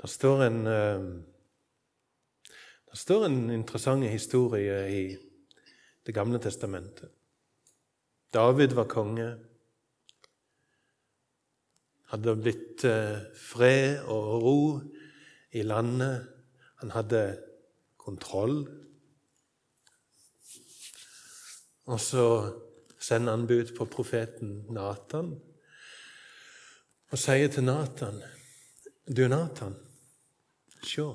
Det står en, eh, det står en interessant historie i Det gamle testamentet. David var konge. Hadde blitt eh, fred og ro i landet. Han hadde kontroll. Og så sender han bud på profeten Natan og sier til Natan Du, Natan, se.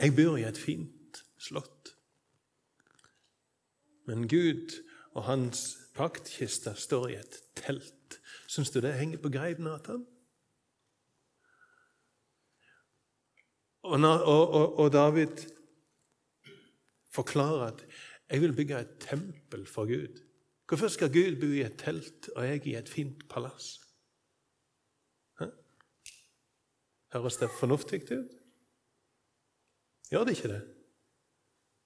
Jeg bor i et fint slott. Men Gud og hans paktkiste står i et telt. Syns du det henger på greip, Natan? Og, og, og, David forklarer at 'jeg vil bygge et tempel for Gud'. Hvorfor skal Gud bo i et telt og jeg i et fint palass? Høres det fornuftig ut? Gjør det ikke det?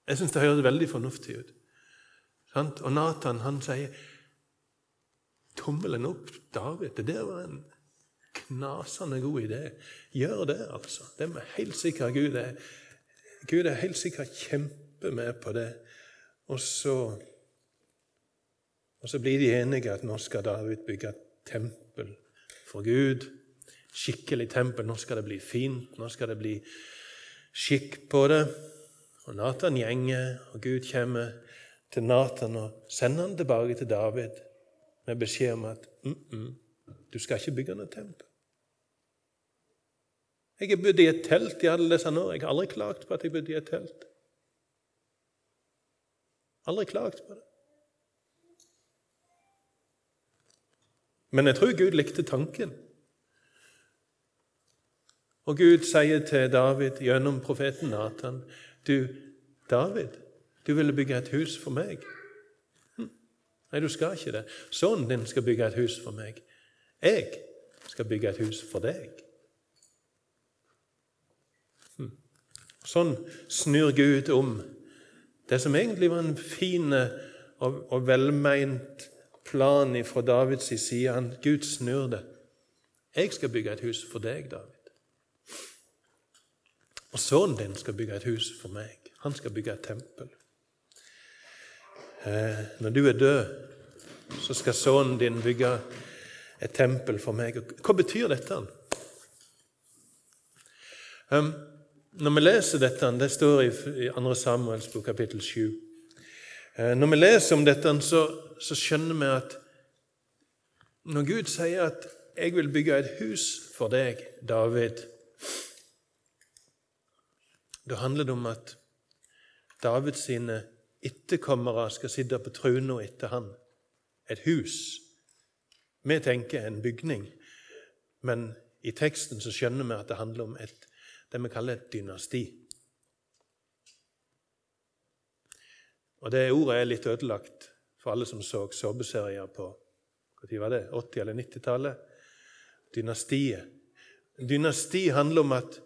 Jeg syns det høres veldig fornuftig ut. Og Nathan han sier tommelen opp, David. Det var en knasende god idé. Gjør det, altså. Det er helt sikkert Gud er. Gud er helt sikkert kjempemed på det. Og så og så blir de enige at nå skal David bygge et tempel for Gud. Skikkelig tempel. Nå skal det bli fint. Nå skal det bli skikk på det. Og Nathan gjenger, og Gud kommer til Nathan og sender han tilbake til David med beskjed om at mm -mm, du skal ikke bygge noe tempel. Jeg har bodd i et telt i alle disse år. Jeg har aldri klagt på at jeg bodde i et telt. Aldri klagt på det. Men jeg tror Gud likte tanken. Og Gud sier til David gjennom profeten Nathan Du, David, du ville bygge et hus for meg. Hm. Nei, du skal ikke det. Sønnen din skal bygge et hus for meg. Jeg skal bygge et hus for deg. Hm. Sånn snur Gud om det som egentlig var en fin og, og velmeint plan fra Davids side. Han, Gud snur det. Jeg skal bygge et hus for deg, David. Og sønnen din skal bygge et hus for meg. Han skal bygge et tempel. Eh, når du er død, så skal sønnen din bygge et tempel for meg. Hva betyr dette? Um, når vi leser dette, det står i 2. Samuels bok, kapittel 7 eh, Når vi leser om dette, så så skjønner vi at når Gud sier at 'jeg vil bygge et hus for deg, David' Da handler det om at Davids sine etterkommere skal sitte på trona etter han. Et hus. Vi tenker en bygning, men i teksten så skjønner vi at det handler om et, det vi kaller et dynasti. Og Det ordet er litt ødelagt for alle som så såpeserier på når var det, 80- eller 90-tallet. Dynastiet. Dynasti handler om at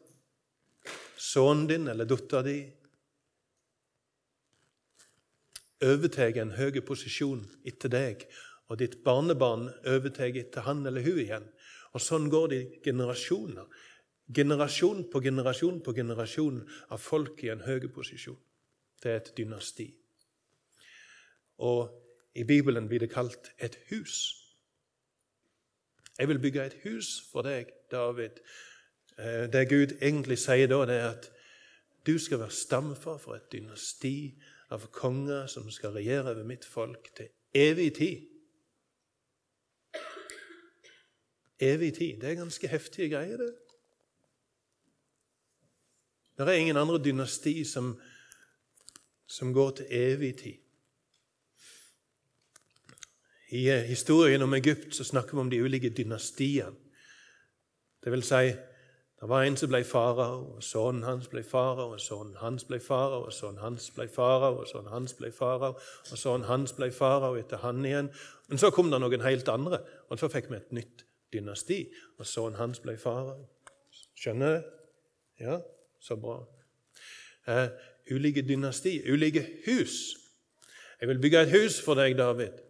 sønnen din eller dattera di overtar en høy posisjon etter deg, og ditt barnebarn overtar etter han eller hun igjen. Og Sånn går det i generasjoner. Generasjon på generasjon på generasjon av folk i en høy posisjon. Det er et dynasti. Og i Bibelen blir det kalt et hus. Jeg vil bygge et hus for deg, David. Eh, det Gud egentlig sier da, det er at du skal være stamfar for et dynasti av konger som skal regjere over mitt folk til evig tid. Evig tid. Det er ganske heftige greier, det. Det er ingen andre dynasti som, som går til evig tid. I eh, historien om Egypt så snakker vi om de ulike dynastiene. Det vil si, det var en som ble farao, og sønnen hans ble farao, og sønnen hans ble farao, og sønnen hans ble farao, og sønnen hans ble farao, og sønnen hans ble farao etter han igjen. Men så kom det noen helt andre, og så fikk vi et nytt dynasti, og sønnen hans ble farao. Skjønner du? Ja, så bra. Eh, ulike dynasti, ulike hus. Jeg vil bygge et hus for deg, David.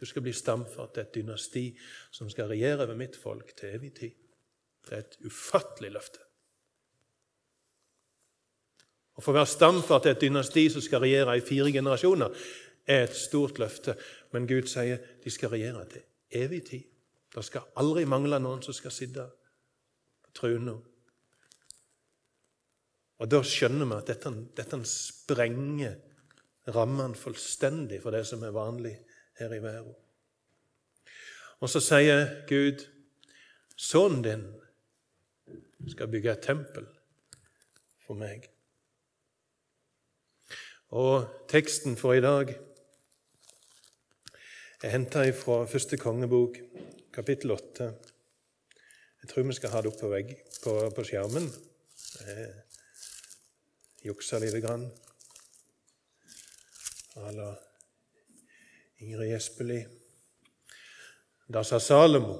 Du skal bli stamfar til et dynasti som skal regjere over mitt folk til evig tid. Det er et ufattelig løfte. Å få være stamfar til et dynasti som skal regjere i fire generasjoner, er et stort løfte. Men Gud sier de skal regjere til evig tid. Det skal aldri mangle noen som skal sitte på trona. Og Da skjønner vi at dette, dette sprenger rammene fullstendig for det som er vanlig her i verden. Og så sier Gud, sønnen din skal bygge et tempel for meg. Og teksten for i dag er henta fra første kongebok, kapittel 8. Jeg tror vi skal ha det opp på, vegg, på, på skjermen. Juksa lite grann. Eller Ingrid Espelid. Da sa Salomo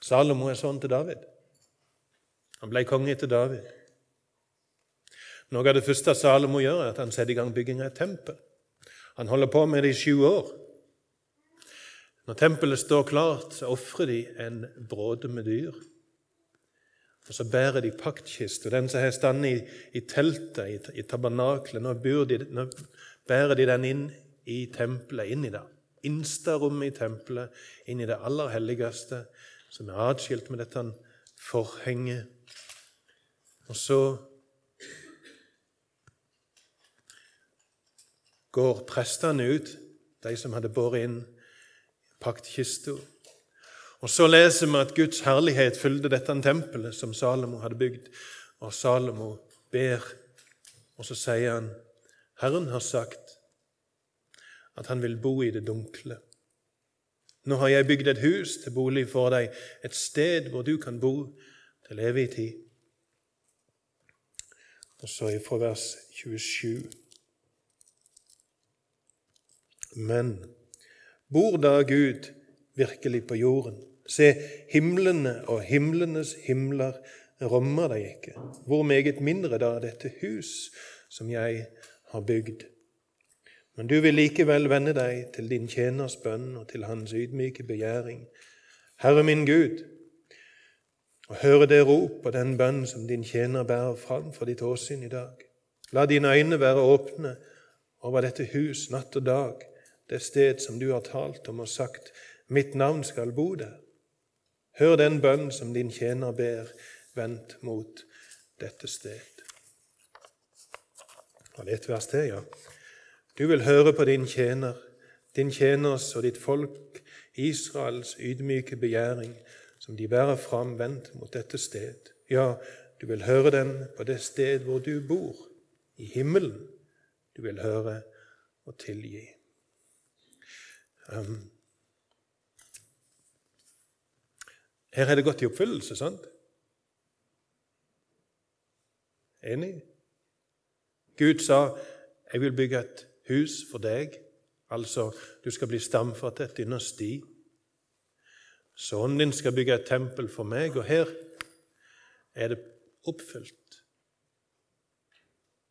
Salomo er sånn til David. Han ble konge etter David. Noe av det første Salomo gjør, er at han setter i gang bygging av et tempel. Han holder på med det i sju år. Når tempelet står klart, så ofrer de en bråde med dyr. Og Så bærer de paktkista, den som har stått i, i, teltet, i, i tabernaklet. Nå, nå bærer de den inn i tempelet, inn i det innstarommet i tempelet, inn i det aller helligste, som er atskilt med dette forhenget. Og så går prestene ut, de som hadde båret inn paktkista. Og så leser vi at Guds herlighet fylte dette tempelet som Salomo hadde bygd. Og Salomo ber, og så sier han, Herren har sagt at han vil bo i det dunkle. Nå har jeg bygd et hus til bolig for deg, et sted hvor du kan bo til evig tid. Og så fra vers 27. Men bor da Gud virkelig på jorden? Se, himlene og himlenes himler rommer deg ikke. Hvor meget mindre da dette hus som jeg har bygd? Men du vil likevel vende deg til din tjeners bønn og til hans ydmyke begjæring. Herre min Gud, og høre det rop og den bønn som din tjener bærer fram for ditt åsyn i dag. La dine øyne være åpne over dette hus natt og dag, det sted som du har talt om og sagt, mitt navn skal bo der. Hør den bønn som din tjener ber, vendt mot dette sted. Og det er et vers til, ja. Du vil høre på din tjener, din tjeners og ditt folk, Israels ydmyke begjæring, som de bærer fram vendt mot dette sted. Ja, du vil høre den på det sted hvor du bor, i himmelen. Du vil høre og tilgi. Um, her er det gått i oppfyllelse, sant? Enig? Gud sa, 'Jeg vil bygge et hus for deg. Altså, du skal bli stamfar til et dynasti. Sønnen din skal bygge et tempel for meg, og her er det oppfylt.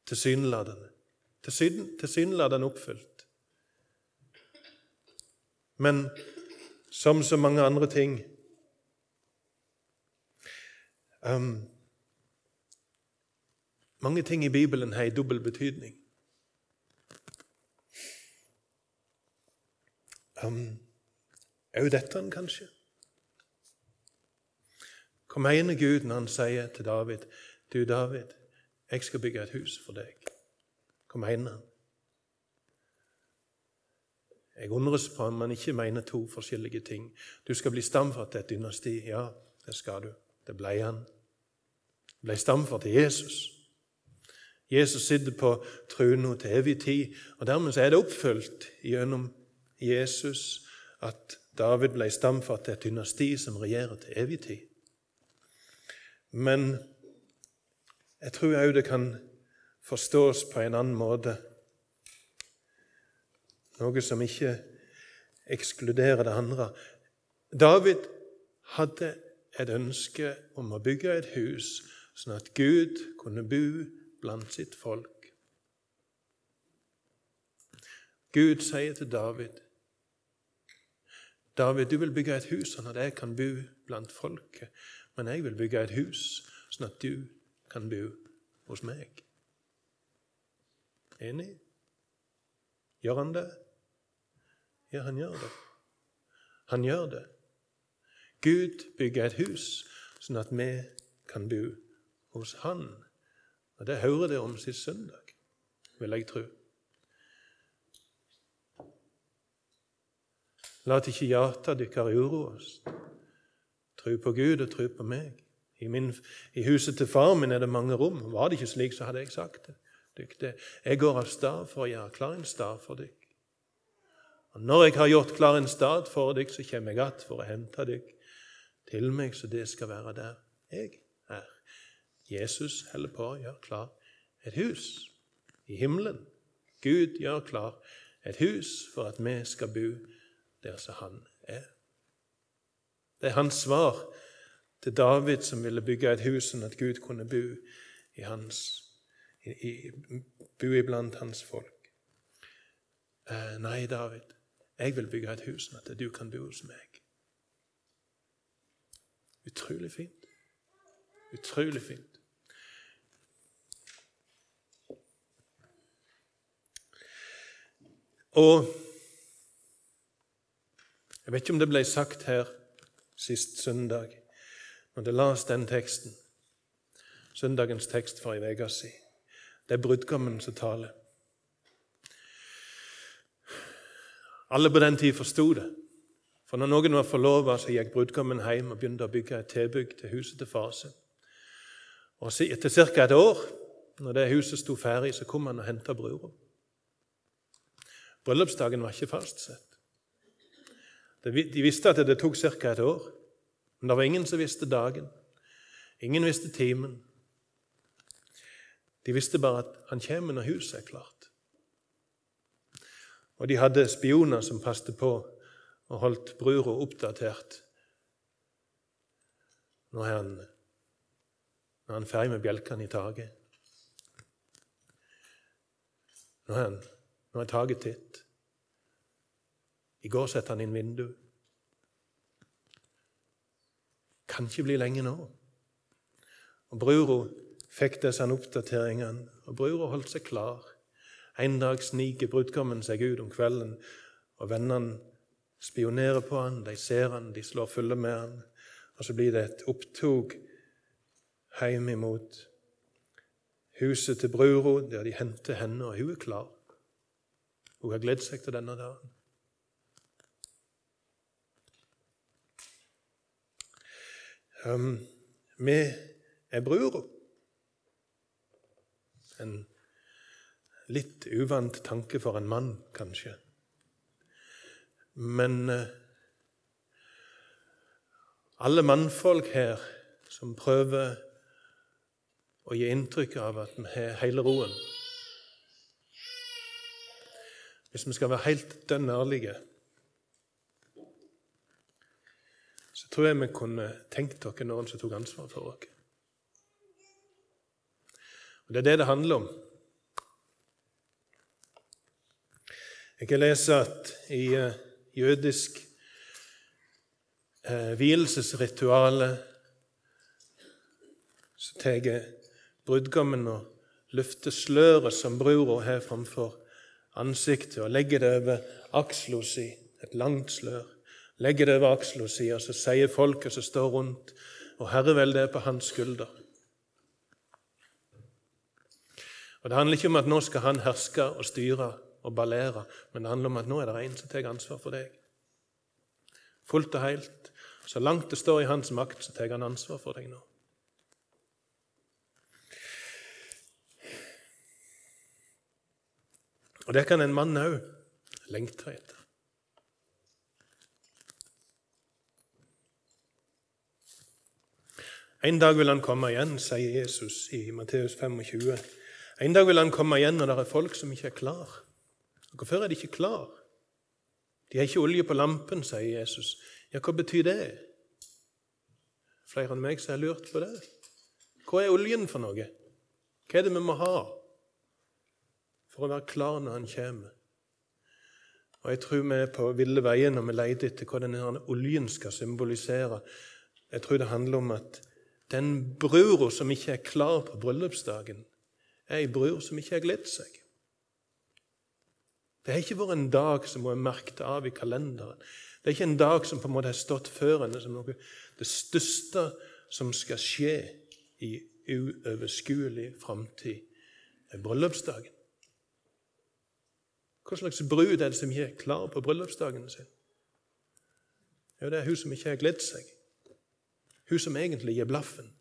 Tilsynelatende. Tilsynelatende oppfylt. Men som så mange andre ting um, Mange ting i Bibelen har en dobbel betydning. Um, Òg dette, kanskje? Hva mener Gud når han sier til David Du, David, jeg skal bygge et hus for deg? Hva mener han? Jeg undres på om han ikke mener to forskjellige ting. Du skal bli stamfar til et dynasti. Ja, det skal du. Det ble han. Han ble stamfar til Jesus. Jesus sitter på trona til evig tid, og dermed er det oppfylt gjennom Jesus at David ble stamfar til et dynasti som regjerer til evig tid. Men jeg tror òg det kan forstås på en annen måte. Noe som ikke ekskluderer det andre. David hadde et ønske om å bygge et hus sånn at Gud kunne bo blant sitt folk. Gud sier til David David, du vil bygge et hus sånn at jeg kan bo blant folket, men jeg vil bygge et hus sånn at du kan bo hos meg. Enig? Gjør han det? Ja, han gjør det. Han gjør det. Gud bygger et hus sånn at vi kan bo hos Han. Og Det hører dere om sist søndag, vil jeg tro. La ikke hjertet dykkar oss. Tro på Gud og tro på meg. I, min, I, huset til far min er det mange rom. Var det ikke slik, så hadde jeg sagt det. Dyktig. Jeg går av stad for å gjøre klar en stad for dykk. Og når jeg har gjort klar en stad for dykk, så kommer jeg att for å hente dykk til meg, så det skal være der jeg er. Jesus holder på å gjøre klar et hus i himmelen. Gud gjør klar et hus for at vi skal bo der som han er. Det er hans svar til David, som ville bygge et hus sånn at Gud kunne bo, i hans, i, i, bo iblant hans folk. Eh, nei, David, jeg vil bygge et hus sånn at du kan bo hos meg. Utrolig fint. Utrolig fint. Og jeg vet ikke om det ble sagt her sist søndag, når det las den teksten. Søndagens tekst for ei uke siden. Det er brudgommen som taler. Alle på den tid forsto det. For når noen var forlova, gikk brudgommen hjem og begynte å bygge et tilbygg til huset til far sin. Og Etter ca. et år, når det huset sto ferdig, så kom han og henta brura. Bryllupsdagen var ikke fastsett. De visste at det tok ca. et år, men det var ingen som visste dagen. Ingen visste timen. De visste bare at han kommer når huset er klart. Og de hadde spioner som passet på og holdt brura oppdatert når han, når han er ferdig med bjelkene i taket. Nå er, han, nå er taket titt. I går satte han inn vindu. Kan ikke bli lenge nå. Og Brura fikk disse oppdateringene, og brura holdt seg klar. En dag sniker brudgommen seg ut om kvelden, og vennene spionerer på han, de ser han, de slår fulle med han, og så blir det et opptog hjem imot huset til brura, der de henter henne, og hun er klar. Hun har gledet seg til denne dagen. Vi er bror, En litt uvant tanke for en mann, kanskje. Men uh, alle mannfolk her som prøver å gi inntrykk av at vi har hele roen Hvis vi skal være helt dønn ærlige så tror jeg vi kunne tenkt dere noen som tok ansvar for oss. Og Det er det det handler om. Jeg kan lese at i uh, jødisk eh, vielsesrituale så tar brudgommen og løfter sløret som brura har framfor ansiktet, og legger det over aksla si, et langt slør legger det over aksla og så sier folket som står rundt, og herreveldet er på hans skulder. Og Det handler ikke om at nå skal han herske og styre og ballere, men det handler om at nå er det en som tar ansvar for deg. Fullt og helt. Så langt det står i hans makt, så tar han ansvar for deg nå. Og det kan en mann òg lengte etter. En dag vil han komme igjen, sier Jesus i Matteus 25. En dag vil han komme igjen når det er folk som ikke er klar. Hvorfor er de ikke klar? De har ikke olje på lampen, sier Jesus. Ja, hva betyr det? Flere enn meg som har lurt på det. Hva er oljen for noe? Hva er det vi må ha for å være klar når han kommer? Og Jeg tror vi er på ville veier når vi leter etter hva denne oljen skal symbolisere. Jeg tror det handler om at den brura som ikke er klar på bryllupsdagen, er ei bror som ikke har gledd seg. Det har ikke vært en dag som hun er merket av i kalenderen. Det er ikke en dag som på en måte har stått før henne som noe det største som skal skje i uoverskuelig framtid. er bryllupsdagen. Hva slags brud er det som ikke er klar på bryllupsdagen sin? Jo, det er hun som ikke har gledd seg. Hun som egentlig gir blaffen.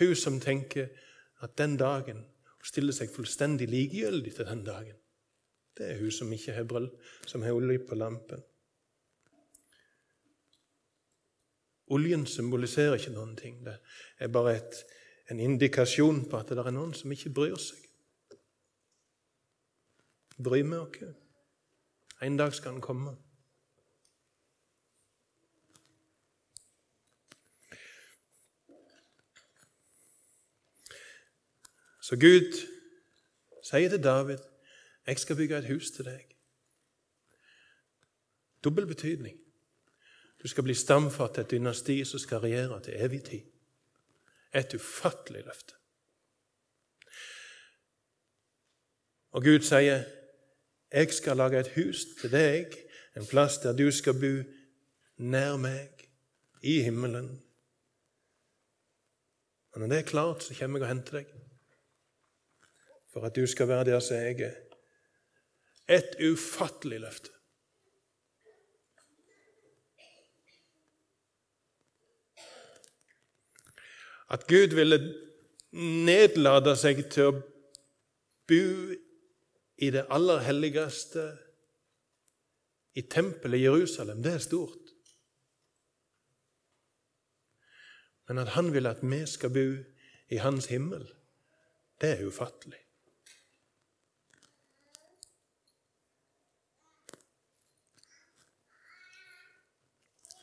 Hun som tenker at den dagen stiller seg fullstendig likegyldig til den dagen. Det er hun som ikke har brøll, som har olje på lampen. Oljen symboliserer ikke noen ting. Det er bare et, en indikasjon på at det er noen som ikke bryr seg. Bryr vi oss? En dag skal han komme. Så Gud sier til David, 'Jeg skal bygge et hus til deg.' Dobbel betydning. Du skal bli stamfar til et dynasti som skal regjere til evig tid. Et ufattelig løfte. Og Gud sier, 'Jeg skal lage et hus til deg, en plass der du skal bo nær meg, i himmelen.' Og Når det er klart, så kommer jeg og henter deg for at du skal være der som jeg er. Et ufattelig løfte. At Gud ville nedlade seg til å bo i det aller helligste, i tempelet i Jerusalem, det er stort. Men at han vil at vi skal bo i hans himmel, det er ufattelig.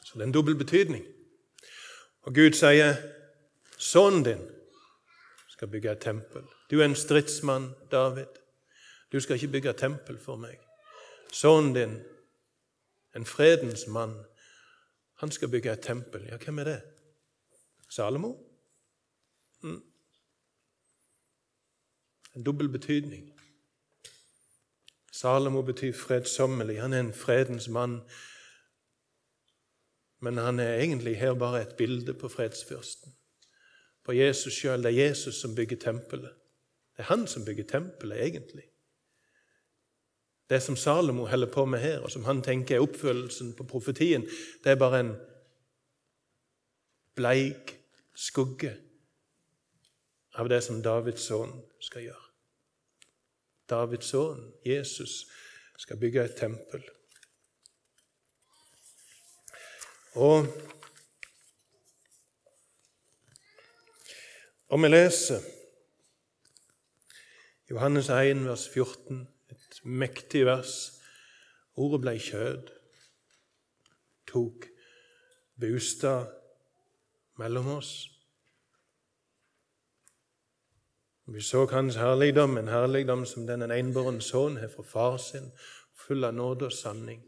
Så det er en dobbel betydning. Og Gud sier, 'Sønnen din skal bygge et tempel.' Du er en stridsmann, David. Du skal ikke bygge et tempel for meg. Sønnen din, en fredens mann, han skal bygge et tempel. Ja, hvem er det? Salomo? Mm. En dobbel betydning. Salomo betyr fredsommelig. Han er en fredens mann. Men han er egentlig her bare et bilde på fredsfyrsten. På Jesus sjøl. Det er Jesus som bygger tempelet. Det er han som bygger tempelet, egentlig. Det som Salomo holder på med her, og som han tenker er oppfyllelsen på profetien, det er bare en bleik skugge av det som Davids sønn skal gjøre. Davids sønn, Jesus, skal bygge et tempel. Og Og vi leser Johannes 1, vers 14, et mektig vers. Ordet ble kjød, tok bostad mellom oss. Vi så hans herligdom, en herligdom som den en enbåren sønn har fra far sin, full av nåde og sanning.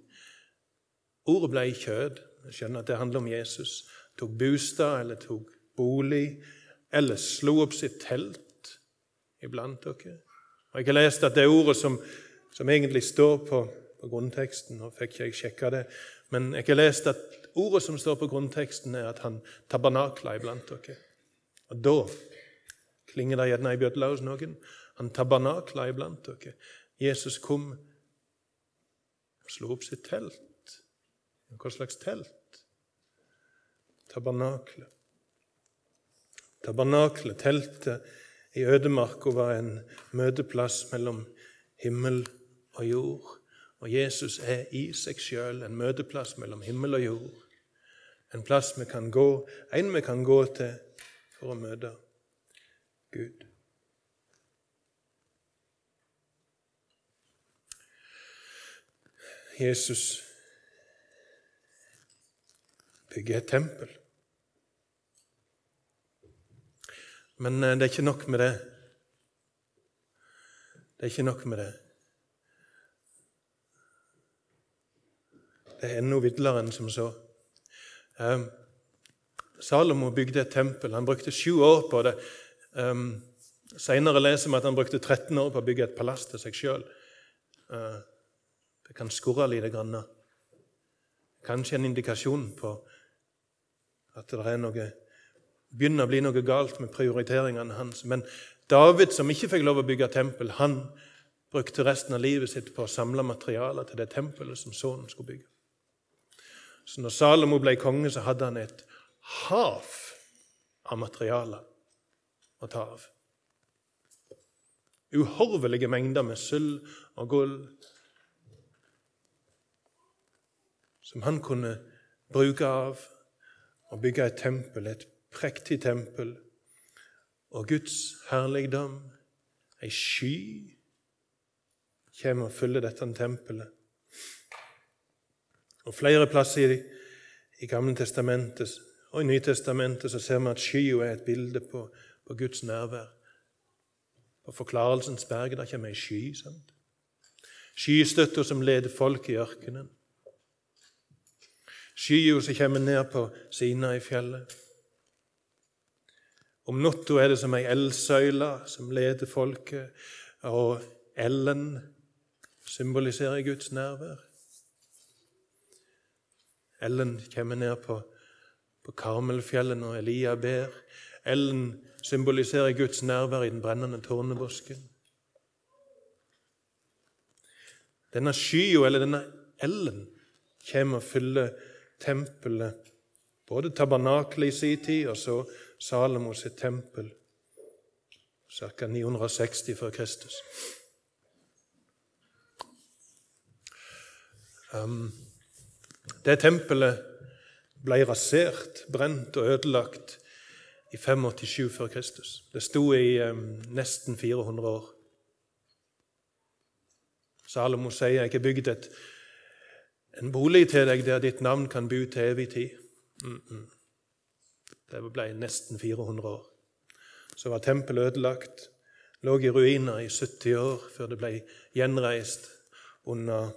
Ordet ble kjød. Skjønner at det handler om Jesus. Tok bostad eller tok bolig eller slo opp sitt telt iblant dere. Og Jeg har lest at det ordet som, som egentlig står på, på grunnteksten Nå fikk jeg sjekka det, men jeg har lest at ordet som står på grunnteksten, er at han tabernakla iblant dere. Og da klinger det gjerne i bjødla hos noen. Han tabernakla iblant dere. Jesus kom og slo opp sitt telt. Hva slags telt? tabernaklet. Tabernaklet, teltet i ødemarka, var en møteplass mellom himmel og jord. Og Jesus er i seg sjøl en møteplass mellom himmel og jord. En plass vi kan gå, en vi kan gå til for å møte Gud. Jesus bygge et tempel. Men eh, det er ikke nok med det. Det er ikke nok med det. Det er enda vidlere enn som så. Eh, Salomo bygde et tempel. Han brukte sju år på det. Eh, Seinere leser vi at han brukte 13 år på å bygge et palass til seg sjøl. Eh, det kan skurre lite grann. Kanskje en indikasjon på at det noe, begynner å bli noe galt med prioriteringene hans. Men David, som ikke fikk lov å bygge tempel, han brukte resten av livet sitt på å samle materialer til det tempelet som sønnen skulle bygge. Så når Salomo ble konge, så hadde han et hav av materialer å ta av. Uhorvelige mengder med sølv og gull som han kunne bruke av og bygge et tempel, et prektig tempel. Og Guds herligdom, ei sky, kommer og fyller dette tempelet. Og Flere plasser i, i Gamle testamentet og i Nytestamentet så ser vi at skya er et bilde på, på Guds nærvær. På Forklarelsens berg der kommer ei sky. sant? Skystøtta som leder folk i ørkenen. Skya som kommer ned på Sina i fjellet. Om natta er det som ei eldsøyle som leder folket, og ellen symboliserer Guds nærvær. Ellen kommer ned på, på Karmelfjellet når Elia ber. Ellen symboliserer Guds nærvær i den brennende tårnebosken. Denne skya, eller denne ellen, kommer og fyller tempelet. Både tabernaklet i sin tid og så Salomo sitt tempel ca. 960 før Kristus. Um, det tempelet ble rasert, brent og ødelagt i 587 før Kristus. Det sto i um, nesten 400 år. Salomo sier, 'Jeg har bygd et, en bolig til deg der ditt navn kan bo til evig tid'. Mm -mm. Det ble nesten 400 år. Så var tempelet ødelagt, lå i ruiner i 70 år før det ble gjenreist under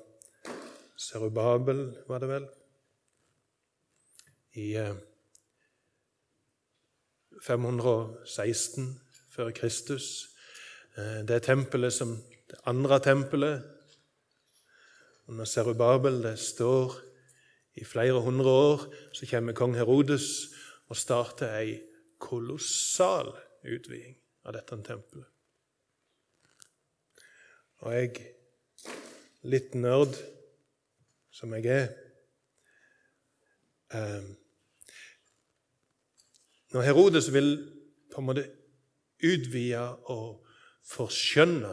Serubabel, var det vel, i 516 eh, før Kristus. Eh, det tempelet som det andre tempelet under Serubabel det står i flere hundre år. Så kommer kong Herodes og starter ei kolossal utviding av dette tempelet. Og jeg, litt nerd som jeg er eh, Når Herodes vil på en måte utvide og forskjønne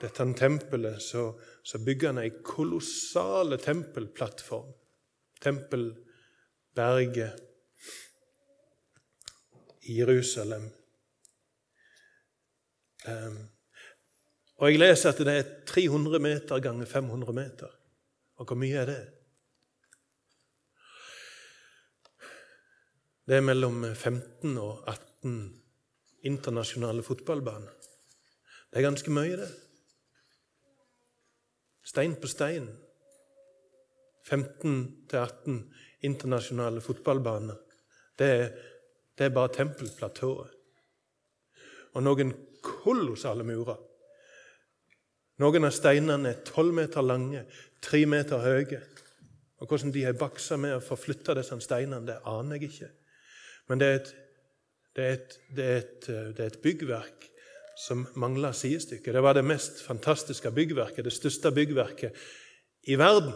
dette tempelet, så, så bygger han ei kolossal tempelplattform. Tempelberget i Jerusalem. Um, og Jeg leser at det er 300 meter ganger 500 meter. Og hvor mye er det? Det er mellom 15 og 18 internasjonale fotballbaner. Det er ganske mye, det. Stein på stein. 15-18 internasjonale fotballbaner. Det er, det er bare tempelplatået. Og noen kolossale murer. Noen av steinene er tolv meter lange, tre meter høye. Og Hvordan de har baksa med å forflytte disse steinene, det aner jeg ikke. Men det er et, det er et, det er et, det er et byggverk som mangla sidestykke. Det var det mest fantastiske byggverket, det største byggverket i verden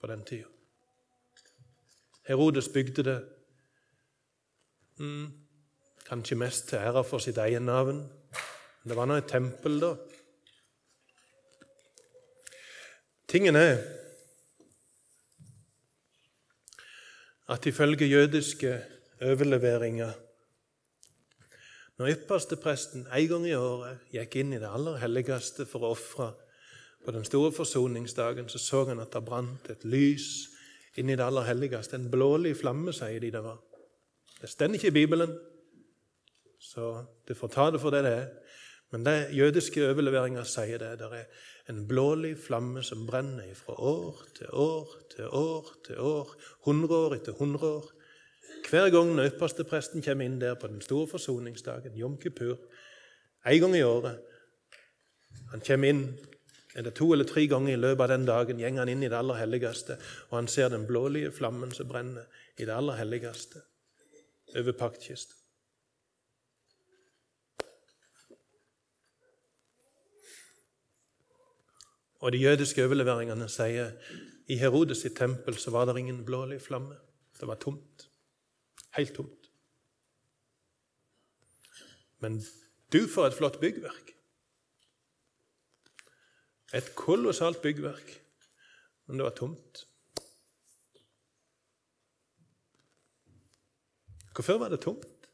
på den tida. Herodes bygde det mm, kanskje mest til ære for sitt egen navn. Men det var nå et tempel, da. Tingen er at ifølge jødiske overleveringer Når ypperstepresten en gang i året gikk inn i det aller helligste for å ofre på den store forsoningsdagen, så så han at det brant et lys inn i det aller helligste. En blålig flamme, sier de det var. Det står ikke i Bibelen, så du får ta det for det det er. Men det jødiske overleveringer sier det. Det er en blålig flamme som brenner fra år til år til år til år, hundre år etter hundreår. Hver gang den ypperste presten kommer inn der på den store forsoningsdagen, Jom Kippur, en gang i året Han kommer inn eller to eller tre ganger i løpet av den dagen går han inn i det aller helligste, og han ser den blålige flammen som brenner i det aller helligste over paktkista. Og De jødiske overleveringene sier i Herodes sitt tempel så var det ingen blålig flamme. Det var tomt. Helt tomt. Men du får et flott byggverk. Et kolossalt byggverk. Men det var tomt. Hvorfor var det tomt?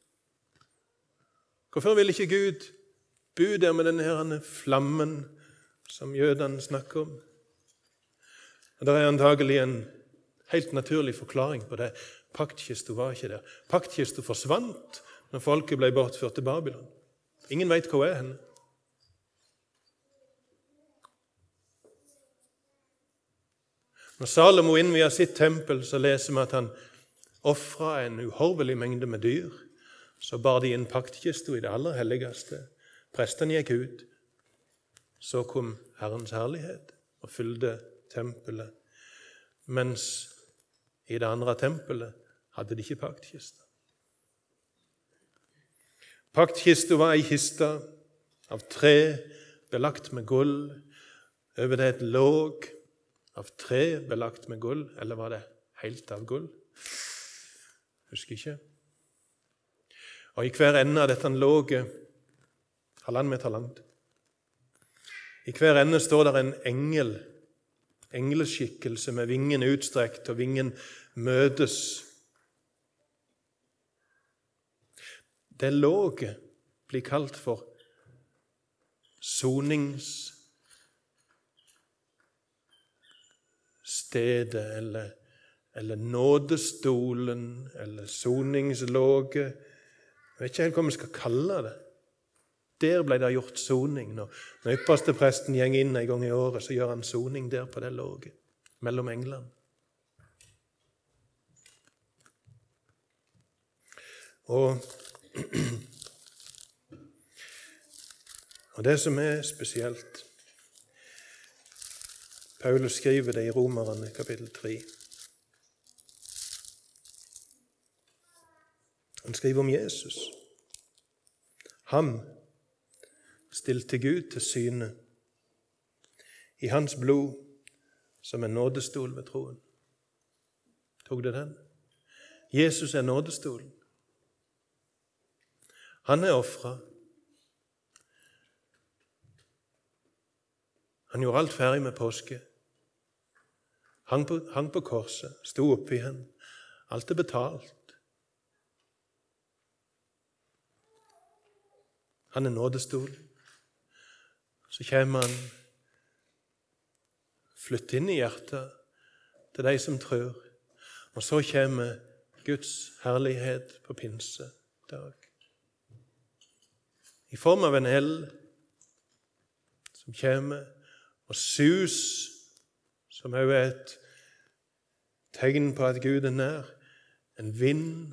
Hvorfor ville ikke Gud bo der med denne flammen som jødene snakker om? Og Det er antagelig en helt naturlig forklaring på det. Paktkista var ikke der. Paktkista forsvant når folket ble bortført til Babylon. Ingen veit hvor er henne. Når Salomo innvier sitt tempel, så leser vi at han ofra en uhorvelig mengde med dyr. Så bar de inn paktkista i det aller helligste. Prestene gikk ut. Så kom Herrens herlighet og fylte tempelet. Mens i det andre tempelet hadde de ikke paktkiste. Paktkista var ei kiste av tre belagt med gull. Over det et låg av tre belagt med gull, eller var det helt av gull? Husker ikke. Og i hver ende av dette låget, halvannen meter langt I hver ende står det en engel engleskikkelse med vingen utstrekt, og vingen møtes. Det låget blir kalt for soningsstedet, eller, eller nådestolen, eller soningslåget. Jeg vet ikke helt hva vi skal kalle det. Der ble det gjort soning. Når, når ypperste presten går inn en gang i året, så gjør han soning der på det låget mellom englene. Og, og det som er spesielt Paulus skriver det i Romerne kapittel 3. Han skriver om Jesus. Ham stilte Gud til syne i hans blod som en nådestol ved troen. Tok du den? Jesus er nådestolen. Han er ofra. Han gjorde alt ferdig med påske. Hang på, hang på korset, sto opp igjen. Alt er betalt. Han er nådestol. så kommer han flytter inn i hjertet til de som tror. Og så kommer Guds herlighet på pinsedag. I form av en eld som kommer, og sus, som også er et tegn på at Gud er nær. En vind,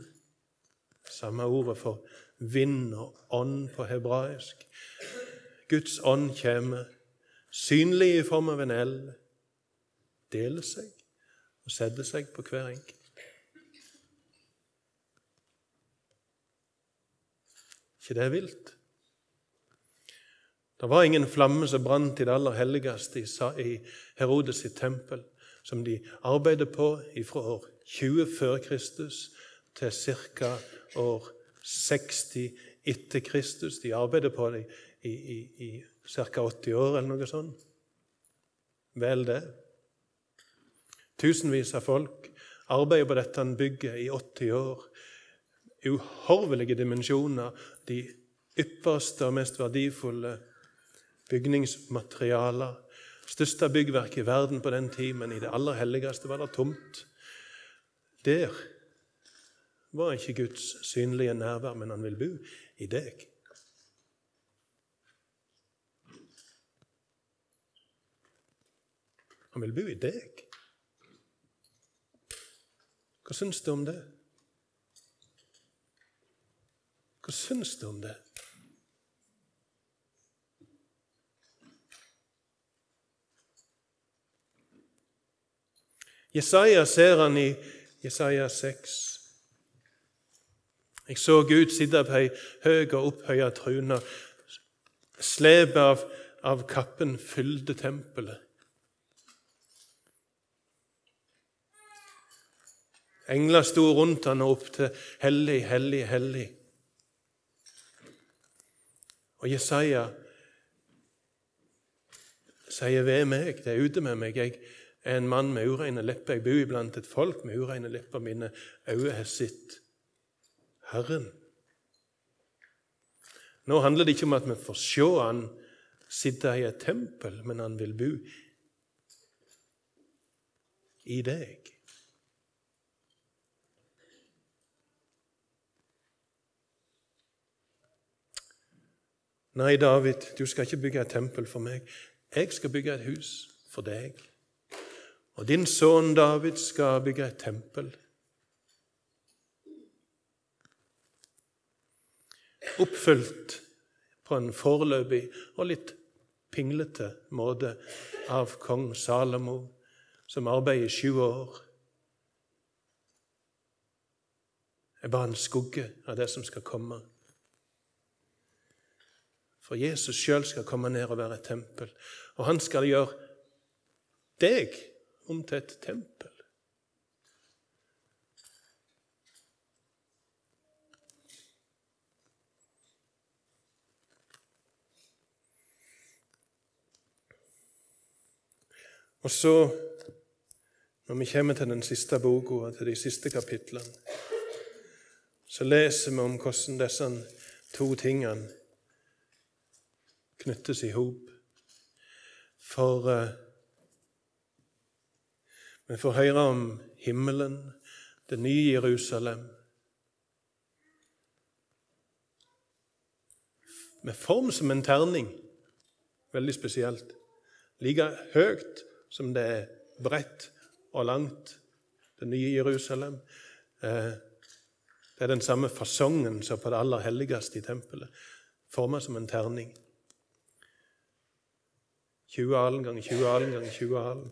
samme ordet for vind og ånd på hebraisk. Guds ånd kommer, synlig i form av en eld, deler seg og setter seg på hver enkelt. ikke det er vilt? Det var ingen flamme som brant i det aller helligste i Herodes sitt tempel, som de arbeidet på fra år 20 før Kristus til ca. år 60 etter Kristus. De arbeidet på det i, i, i ca. 80 år, eller noe sånt. Vel, det. Tusenvis av folk arbeider på dette bygget i 80 år. Uhorvelige dimensjoner. De ypperste og mest verdifulle bygningsmaterialer. Største byggverk i verden på den tid, men i det aller helligste var det tomt. Der var ikke Guds synlige nærvær, men han vil bo i deg. Han vil bo i deg. Hva syns du om det? Hva syns du om det? Jesaja ser han i Jesaja 6. Jeg så Gud sitte på ei høy og opphøya trone. Slepet av, av kappen fylte tempelet. Engler sto rundt han og ropte 'Hellig, hellig, hellig'. Og Jesaja sier ved meg, det er ute med meg, jeg er en mann med ureine lepper. Jeg bor iblant et folk med ureine lepper. Mine øyne har sett Herren. Nå handler det ikke om at vi får se Han sitte i et tempel, men han vil bo i deg. Nei, David, du skal ikke bygge et tempel for meg. Jeg skal bygge et hus for deg. Og din sønn David skal bygge et tempel. Oppfylt på en foreløpig og litt pinglete måte av kong Salomo, som arbeider i sju år. Det er bare en skugge av det som skal komme. For Jesus sjøl skal komme ned og være et tempel, og han skal gjøre deg om til et tempel. Og så, når vi kommer til den siste boka til de siste kapitlene, så leser vi om hvordan disse to tingene knyttes i hop. For uh, vi får høre om himmelen, det nye Jerusalem. Med form som en terning. Veldig spesielt. Like høyt som det er bredt og langt, det nye Jerusalem. Eh, det er den samme fasongen som på det aller helligste i tempelet. Formet som en terning. 20 alen ganger 20 alen ganger 20 alen.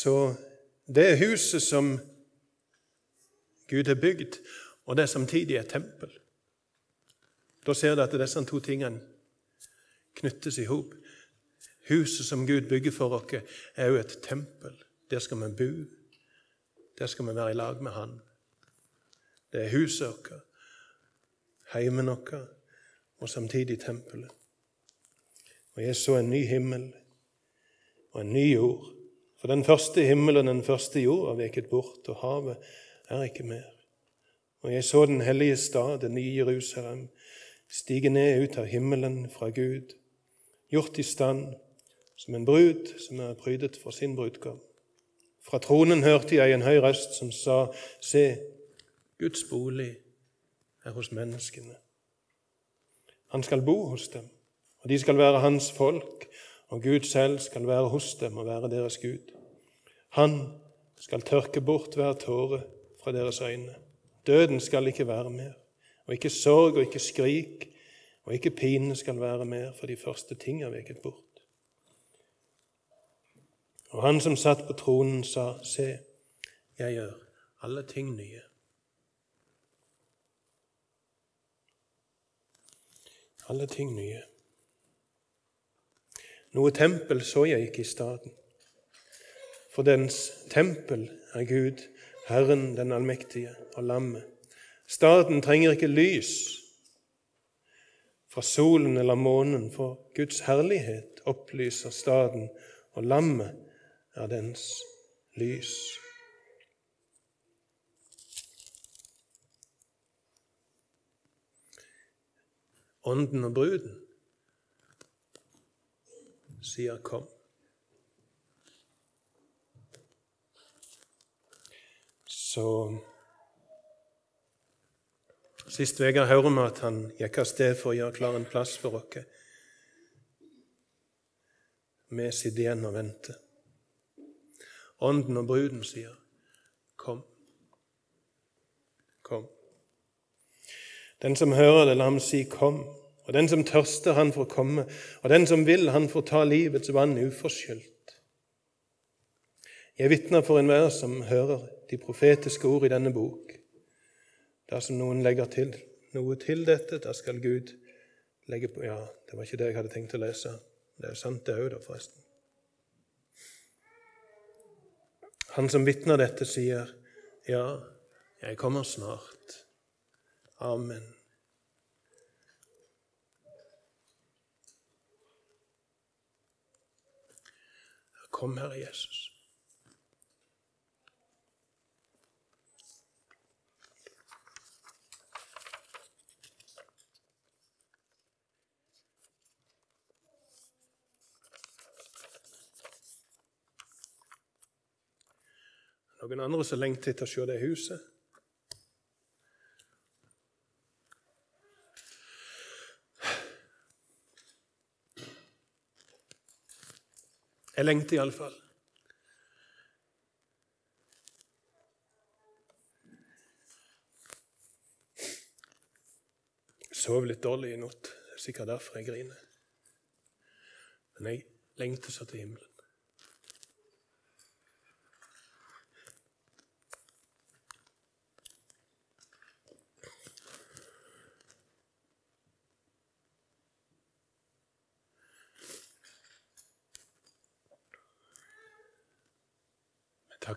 Så det er huset som Gud har bygd, og det er samtidig et tempel Da ser du at disse to tingene knyttes i hop. Huset som Gud bygger for oss, er jo et tempel. Der skal vi bo. Der skal vi være i lag med Han. Det er huset vårt, heimen vår, og samtidig tempelet. Og jeg så en ny himmel og en ny jord. For den første himmelen, den første jord, er veket bort, og havet er ikke mer. Og jeg så den hellige stad, det nye Jerusalem, stige ned ut av himmelen fra Gud, gjort i stand som en brud som er prydet for sin brudgom. Fra tronen hørte jeg en høy røst som sa, Se, Guds bolig er hos menneskene. Han skal bo hos dem, og de skal være hans folk, og Gud selv skal være hos dem og være deres Gud. Han skal tørke bort hver tåre fra deres øyne. Døden skal ikke være mer, og ikke sorg og ikke skrik og ikke pine skal være mer, for de første ting er veket bort. Og han som satt på tronen, sa, Se, jeg gjør alle ting nye. Alle ting nye. Noe tempel så jeg ikke i staden. For dens tempel er Gud, Herren den allmektige og lammet. Staden trenger ikke lys fra solen eller månen, for Guds herlighet opplyser staden, og lammet er dens lys. Ånden og bruden sier 'kom'. Så Sist uke hører vi at han gikk av sted for å gjøre klar en plass for oss. Vi sitter igjen og venter. Ånden og bruden sier, 'Kom, kom'. Den som hører det, la ham si 'kom'. Og den som tørster, han får komme. Og den som vil, han får ta livets vann uforskyldt. Jeg vitner for enhver som hører de profetiske ord i denne bok. Dersom noen legger til noe til dette, da skal Gud legge på Ja, det var ikke det jeg hadde tenkt å lese. Det er sant, det òg, da, forresten. Han som vitner dette, sier, Ja, jeg kommer snart. Amen. Kom, Herre Jesus. Noen andre som lengter etter å se det huset? Jeg lengter iallfall. Sov litt dårlig i natt. Det er sikkert derfor jeg griner. Men jeg lengter så til himmelen.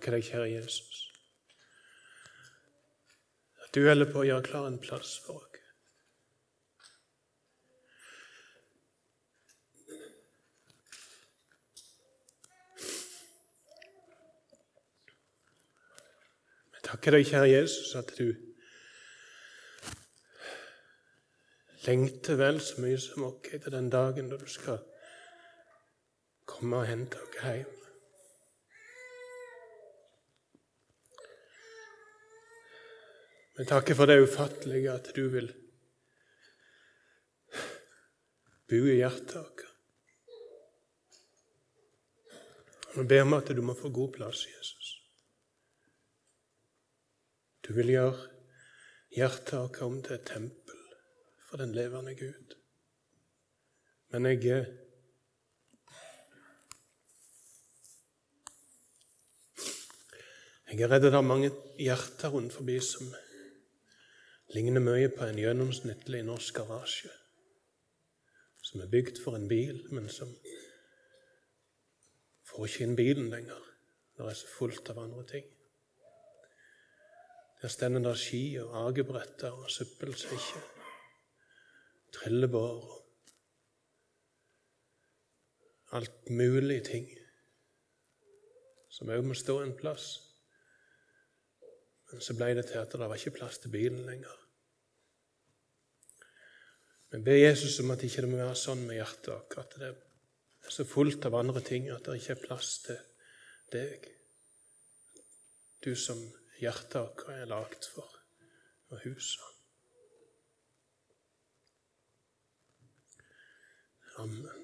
Takker deg, kjære Jesus, at du holder på å gjøre klar en plass for oss. Takker deg, kjære Jesus, at du lengter vel så mye som oss etter den dagen da du skal komme og hente oss hjem. Men takker for det ufattelige at du vil bo i hjertet vårt. Vi ber om at du må få god plass, Jesus. Du vil gjøre hjertet vårt om til et tempel for den levende Gud. Men jeg Jeg er redd det er mange hjerter rundt forbi som ligner mye på en gjennomsnittlig norsk garasje som er bygd for en bil, men som får ikke inn bilen lenger. Det er så fullt av andre ting. Der stender det ski og agebretter og søppelsekker, trillebår og alt mulig ting som òg må stå en plass. Men så ble det til at det var ikke plass til bilen lenger. Men ber Jesus om at det ikke må være sånn med hjertet vårt, at det er så fullt av andre ting at det ikke er plass til deg. Du som hjertet vårt er lagd for, og huset. Amen.